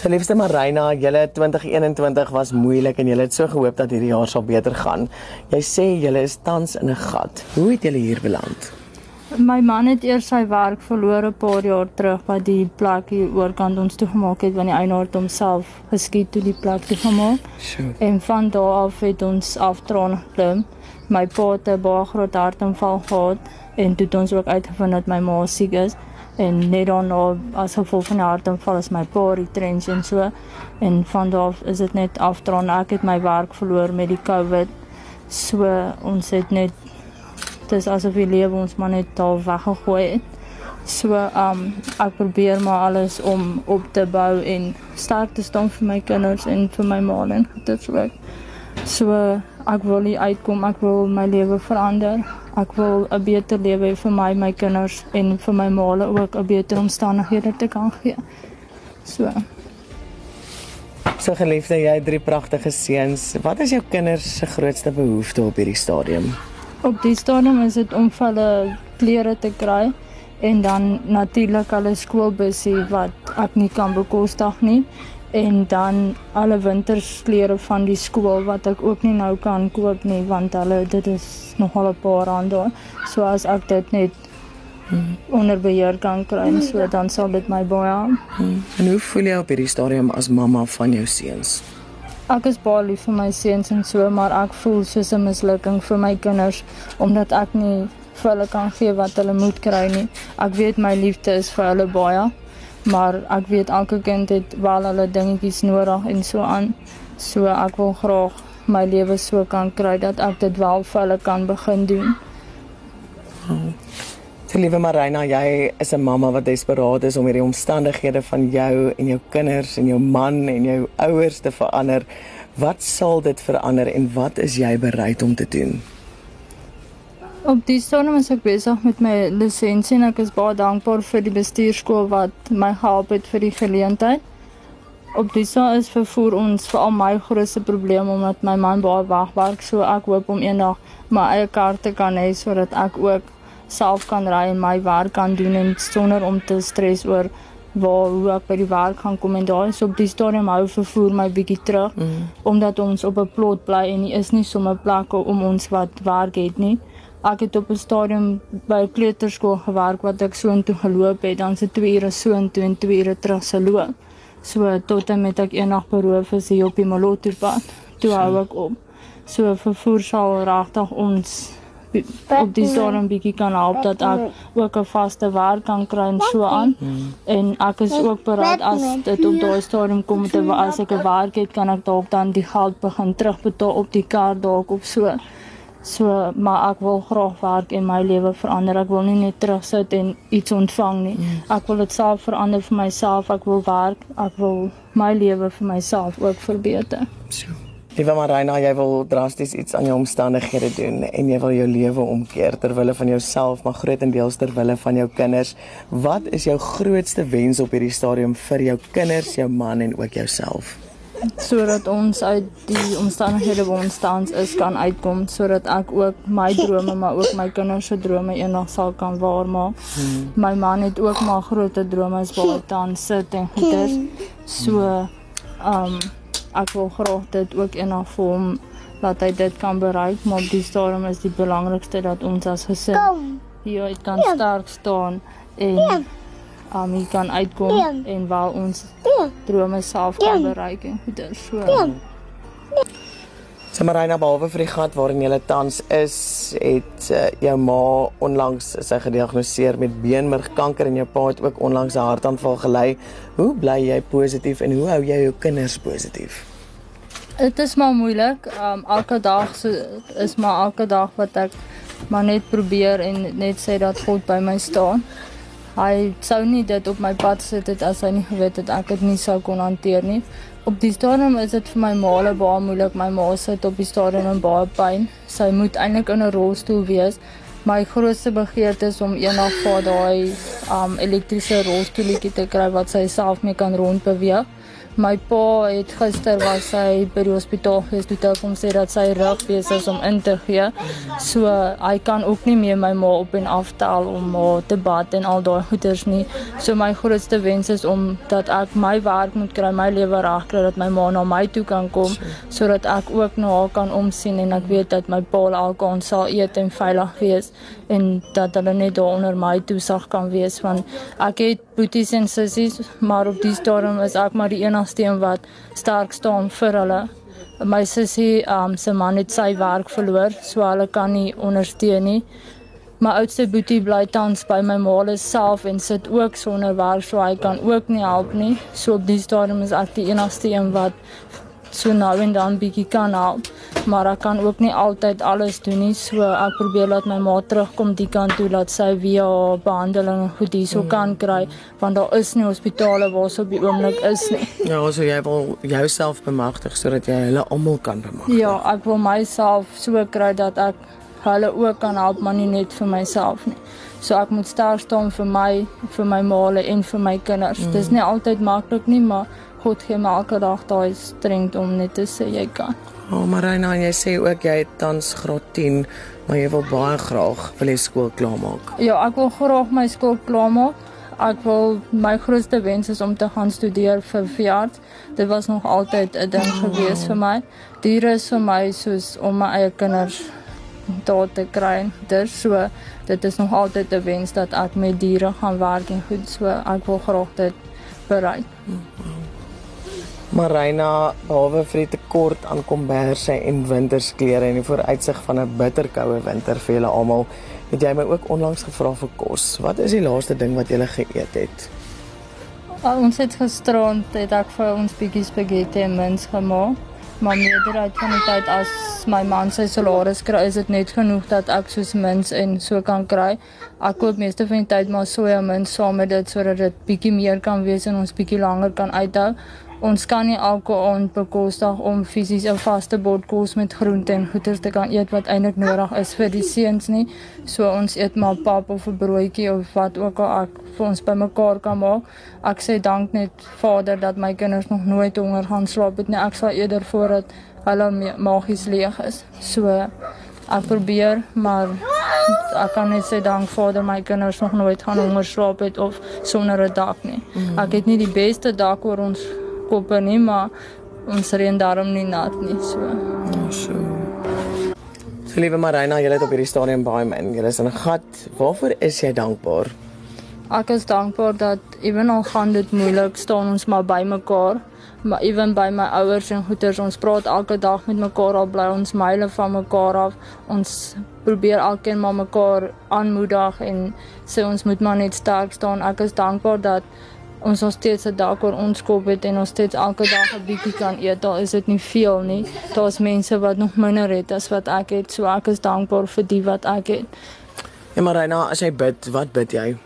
So liefste Marina, julle 2021 was moeilik en julle het so gehoop dat hierdie jaar sal beter gaan. Jy sê julle is tans in 'n gat. Hoe het julle hier beland? My man het eers sy werk verloor 'n paar jaar terug wat die plek hier oorkant ons toegemaak het wanneer die eienaar homself geskiet toe die plek toegemaak. Sjoe. En van daar af het ons aftraan geklim. My pa het 'n baie groot hartaanval gehad en toe het ons ook uitgevind dat my ma siek is en net daarna as gevolg van die hartaanval is my pa retrench en so en van daar is dit net aftraan. Ek het my werk verloor met die COVID. So ons het net dis asof die lewe ons maar net daar weggegooi het. So um ek probeer maar alles om op te bou en sterk te staan vir my kinders en vir my ma en dit ook. So ek wil nie uitkom, ek wil my lewe verander. Ek wil 'n beter lewe hê vir my, my kinders en vir my ma ook 'n beter omstandighede te kan gee. So So geliefde, jy het drie pragtige seuns. Wat is jou kinders se grootste behoefte op hierdie stadium? op die stadium is dit om vir hulle klere te kry en dan natuurlik hulle skoolbusie wat ek nie kan bekostig nie en dan alle wintersklere van die skool wat ek ook nie nou kan koop nie want hulle dit is nogal 'n paar rande. So as ek dit net onder beheer kan kry, so dan sal dit my baie. En hoe voel jy op hierdie stadium as mamma van jou seuns? Ek is baie lief vir my seuns en so, maar ek voel soos 'n mislukking vir my kinders omdat ek nie vir hulle kan gee wat hulle moet kry nie. Ek weet my liefde is vir hulle baie, maar ek weet elke kind het wel hulle dingetjies nodig en so aan. So ek wil graag my lewe so kan kry dat ek dit wel vir hulle kan begin doen. So liewe Marina, jy is 'n mamma wat desperaat is om hierdie omstandighede van jou en jou kinders en jou man en jou ouers te verander. Wat sal dit verander en wat is jy bereid om te doen? Op die stadium is ek besig met my lisensie en ek is baie dankbaar vir die bestuurskool wat my gehelp het vir die geleentheid. Op die sa is vervoer ons veral my grootste probleem omdat my man baie wegwerk, so ek hoop om eendag my eie kar te kan hê sodat ek ook self kan ry en my werk kan doen en sonder om te stres oor waar hoe ek by die werk gaan kom en daar is op die stadium hou vervoer my bietjie terug mm. omdat ons op 'n plot bly en nie is nie sommer plekke om ons wat werk het nie. Ek het op 'n stadium by kleuterskool gewerk wat ek so intoe geloop het, dan se 2 ure so intoe en 2 ure terug se loop. So tot en met ek eendag beroof is hier op die Moloto pad. Toe hou ek op. So vervoer sal regtig ons op die stadium bietjie kan help dat ek ook 'n vaste werk kan kry en so aan. En ek is ook bereid as dit op daai stadium kom te as ek 'n werk het, kan ek dalk dan die geld begin terugbetaal op die kar dalk of so. So, maar ek wil graag werk en my lewe verander. Ek wil nie net terugsit en iets ontvang nie. Ek wil dit self verander vir myself. Ek wil werk. Ek wil my lewe vir myself ook verbeter. So. Liewe Marina, jy wil drasties iets aan jou omstandighede doen en jy wil jou lewe omkeer ter wille van jouself, maar grootendeels ter wille van jou kinders. Wat is jou grootste wens op hierdie stadium vir jou kinders, jou man en ook jouself? Sodat ons uit die omstandighede waar ons tans is kan uitkom sodat ek ook my drome maar ook my kinders se drome eendag sal kan waarmaak. Hmm. My man het ook maar groot drome as waar hy tans sit en goeders. So um ek wil graag dit ook eendag vir hom laat hy dit kan bereik, maar op die stadium is die belangrikste dat ons as gesin hier uit kan sterk staan en um hier kan uitkom en waar ons drome self kan bereik en goeie so. Samarina behalwe vir die gat waarin jy tans is, het uh, jou ma onlangs sy gediagnoseer met beenmergkanker en jou pa het ook onlangs 'n hartaanval gely. Hoe bly jy positief en hoe hou jy jou kinders positief? Dit is maar moeilik. Um elke dag so is maar elke dag wat ek maar net probeer en net sê dat God by my staan. Hy sou nie dit op my pad sit het as hy nie geweet het ek dit nie sou kon hanteer nie. Op die stadium is dit vir my maale baie moeilik. My ma sit op die stadium in baie pyn. Sy moet eintlik in 'n rolstoel wees. My grootste begeerte is om eendag vir daai um elektriese rolstoeltjie te kry wat sy self mee kan rondbeweeg. My pa het gister was hy by die hospitaal gewees toe hulle hom sê dat sy rug besig is om in te gee. So hy kan ook nie meer my ma op en aftel om haar te bad en al daai goeders nie. So my grootste wens is om dat ek my werk moet kry, my lewe reg kry dat my ma na my toe kan kom sodat ek ook na haar kan omsien en ek weet dat my pa elke aand sal eet en veilig wees en dat hulle net daar onder my toesig kan wees want ek het boeties en sissies, maar op die stadium is ek maar die enigste een wat sterk staan vir hulle. My sussie, um se man het sy werk verloor, so hulle kan nie ondersteun nie. My oudste boetie bly tans by my ma self en sit ook sonder werk, so hy kan ook nie help nie. So op die stadium is ek die enigste een wat so nou en dan bietjie kan help, maar ek kan ook nie altyd alles doen nie. So ek probeer laat my ma terugkom die kant toe dat sy via behandeling goed hierso mm. kan kry want daar is nie hospitale waar so op die oomblik is nie. Ja, so jy wil jouself bemagtig sodat jy hulle almal kan bemagtig. Ja, ek wil myself so kry dat ek hulle ook kan help, maar nie net vir myself nie. So ek moet sterk staan vir my, vir my maale en vir my kinders. Mm. Dis nie altyd maklik nie, maar God gee my elke dag daai strength om net te sê jy kan. O, oh, Marina, jy sê ook jy het tans graad 10, maar jy wil baie graag wil jy skool klaarmaak. Ja, ek wil graag my skool klaarmaak. Ek wil my grootste wens is om te gaan studeer vir veearts. Dit was nog altyd 'n ding oh. gewees vir my. Diere is vir my soos om my eie kinders daar te kry. Dis so dit is nog altyd 'n wens dat ek met diere gaan werk en goed so ek wil graag dit bereik. Oh. Marina, behalwe vir die tekort aan komberse en wintersklere en die vooruitsig van 'n bitterkoue winter vir julle almal, het jy my ook onlangs gevra vir kos. Wat is die laaste ding wat jy geëet het? Ons het gisterond het ek vir ons bietjie spaghetti en mens gemaak. Maar meerderheid van die tyd as my man sy salaris kry, is dit net genoeg dat ek soos mens en so kan kry. Ek koop meeste van die tyd maar soja mens saam met dit sodat dit bietjie meer kan wees en ons bietjie langer kan uithou ons kan nie elke aand bekostig om fisies 'n vaste bord kos met groente en goeders te kan eet wat eintlik nodig is vir die seuns nie. So ons eet maar pap of 'n broodjie of wat ook al ek vir ons bymekaar kan maak. Ek sê dank net Vader dat my kinders nog nooit honger gaan slaap het nie. Ek sal eerder voordat hulle magies leeg is. So ek probeer, maar ek kan net sê dank Vader my kinders nog nooit gaan honger slaap het of sonder 'n dak nie. Mhm. Ek het nie die beste dak oor ons koppe nie, maar ons reën daarom nie nat nie, so. Ja, so. So liewe Marina, jy het op hierdie stadium baie min. Jy is in 'n gat. Waarvoor is jy dankbaar? Ek is dankbaar dat ewen al gaan dit moeilik, staan ons maar by mekaar. Maar ewen by my ouers en goeters, ons praat elke dag met mekaar al bly ons myle van mekaar af. Ons probeer alkeen maar mekaar aanmoedig en sê ons moet maar net sterk staan. Ek is dankbaar dat ons nog steeds 'n dak oor ons kop het en ons steeds elke dag 'n bietjie kan eet. Daar is dit nie veel nie. Daar's mense wat nog minder het as wat ek het. So ek is dankbaar vir die wat ek het. Ja, maar Reina, as jy bid, wat bid jy?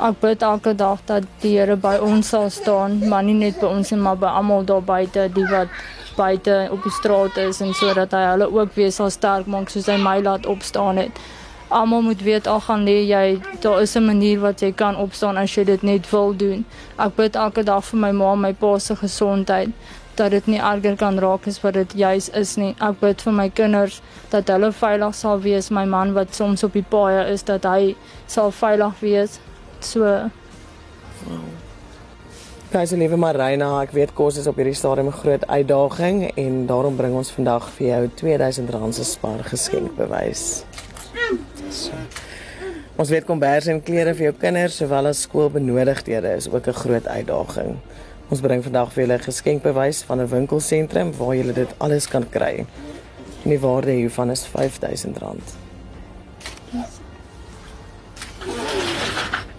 Ek bid elke dag dat die Here by ons sal staan, maar nie net by ons nie, maar by almal daar buite, die wat buite op die straat is en sodat hy hulle ook weer sal sterk maak soos hy my laat opstaan het almal moet weet al gaan lê jy daar is 'n manier wat jy kan opstaan as jy dit net wil doen. Ek bid elke dag vir my ma en my pa se gesondheid dat dit nie erger kan raak as wat dit juis is nie. Ek bid vir my kinders dat hulle veilig sal wees, my man wat soms op die paaie is dat hy sal veilig wees. So wow. Kyk, se liewe Marina, ek weet kos is op hierdie stadium 'n groot uitdaging en daarom bring ons vandag vir jou R2000 se spaar geskenkbewys. So. Ons weet kombers en klere vir jou kinders sowel as skoolbenodigdhede is ook 'n groot uitdaging. Ons bring vandag vir julle 'n geskenkbewys van 'n winkelsentrum waar julle dit alles kan kry. En die waarde hiervan is R5000.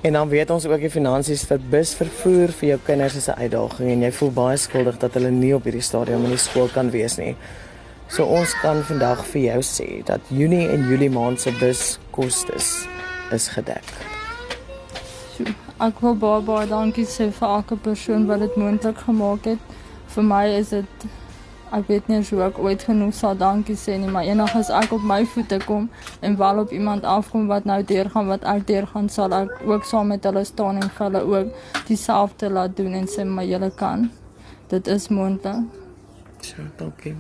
En dan weet ons ook die finansies vir busvervoer vir jou kinders is 'n uitdaging en jy voel baie skuldig dat hulle nie op hierdie stadium in die skool kan wees nie. So ons kan vandag vir jou sê dat Junie en Julie maand se buskostes is gedek. So, ek wil baie baie dankie sê vir elke persoon wat dit moontlik gemaak het. Vir my is dit ek weet nie hoe ek ooit genoeg sal dankie sê nie, maar eendag as ek op my voete kom en wel op iemand afkom wat nou deurgaan wat ek deurgaan, sal ek ook saam met hulle staan en hulle ook dieselfde laat doen en sê maar julle kan dit is moontlik. So, dankie.